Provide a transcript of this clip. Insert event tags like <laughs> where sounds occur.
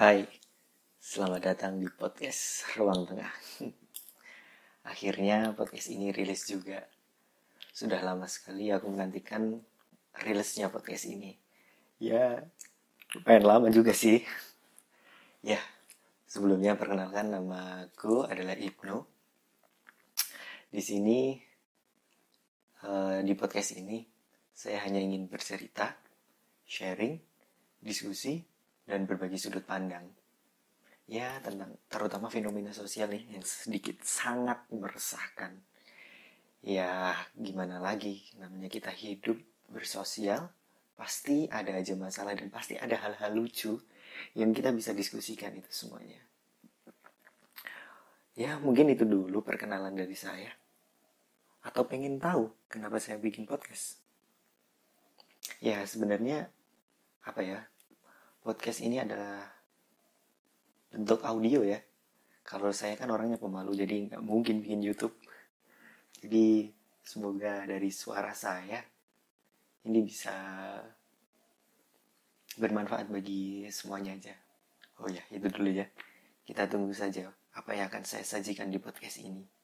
Hai, selamat datang di podcast Ruang Tengah. <laughs> Akhirnya podcast ini rilis juga. Sudah lama sekali aku menggantikan rilisnya podcast ini. Ya, lumayan lama juga sih. Ya, sebelumnya perkenalkan nama aku adalah Ibnu. Di sini, uh, di podcast ini, saya hanya ingin bercerita, sharing, diskusi, dan berbagi sudut pandang. Ya, tentang terutama fenomena sosial nih yang sedikit sangat meresahkan. Ya, gimana lagi namanya kita hidup bersosial, pasti ada aja masalah dan pasti ada hal-hal lucu yang kita bisa diskusikan itu semuanya. Ya, mungkin itu dulu perkenalan dari saya. Atau pengen tahu kenapa saya bikin podcast? Ya, sebenarnya apa ya? Podcast ini adalah bentuk audio ya. Kalau saya kan orangnya pemalu jadi nggak mungkin bikin YouTube. Jadi semoga dari suara saya ini bisa bermanfaat bagi semuanya aja. Oh ya, itu dulu ya. Kita tunggu saja apa yang akan saya sajikan di podcast ini.